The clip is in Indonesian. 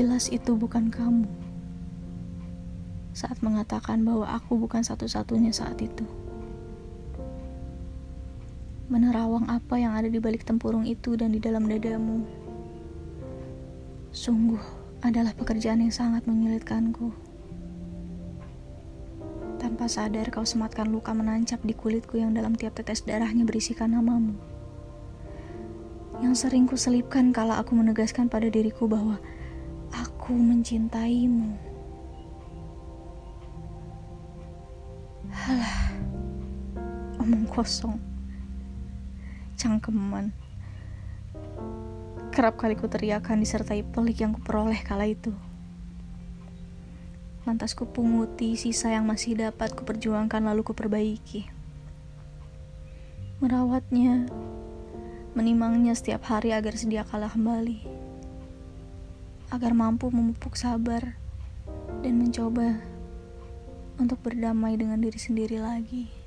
Jelas itu bukan kamu. Saat mengatakan bahwa aku bukan satu-satunya saat itu. Menerawang apa yang ada di balik tempurung itu dan di dalam dadamu. Sungguh adalah pekerjaan yang sangat menyulitkanku. Tanpa sadar kau sematkan luka menancap di kulitku yang dalam tiap tetes darahnya berisikan namamu. Yang sering ku selipkan kala aku menegaskan pada diriku bahwa aku mencintaimu. Halah, omong kosong, cangkeman. Kerap kali ku teriakan disertai pelik yang kuperoleh kala itu. Lantas ku punguti sisa yang masih dapat kuperjuangkan lalu kuperbaiki. Merawatnya, menimangnya setiap hari agar sedia kalah kembali. Agar mampu memupuk sabar dan mencoba untuk berdamai dengan diri sendiri lagi.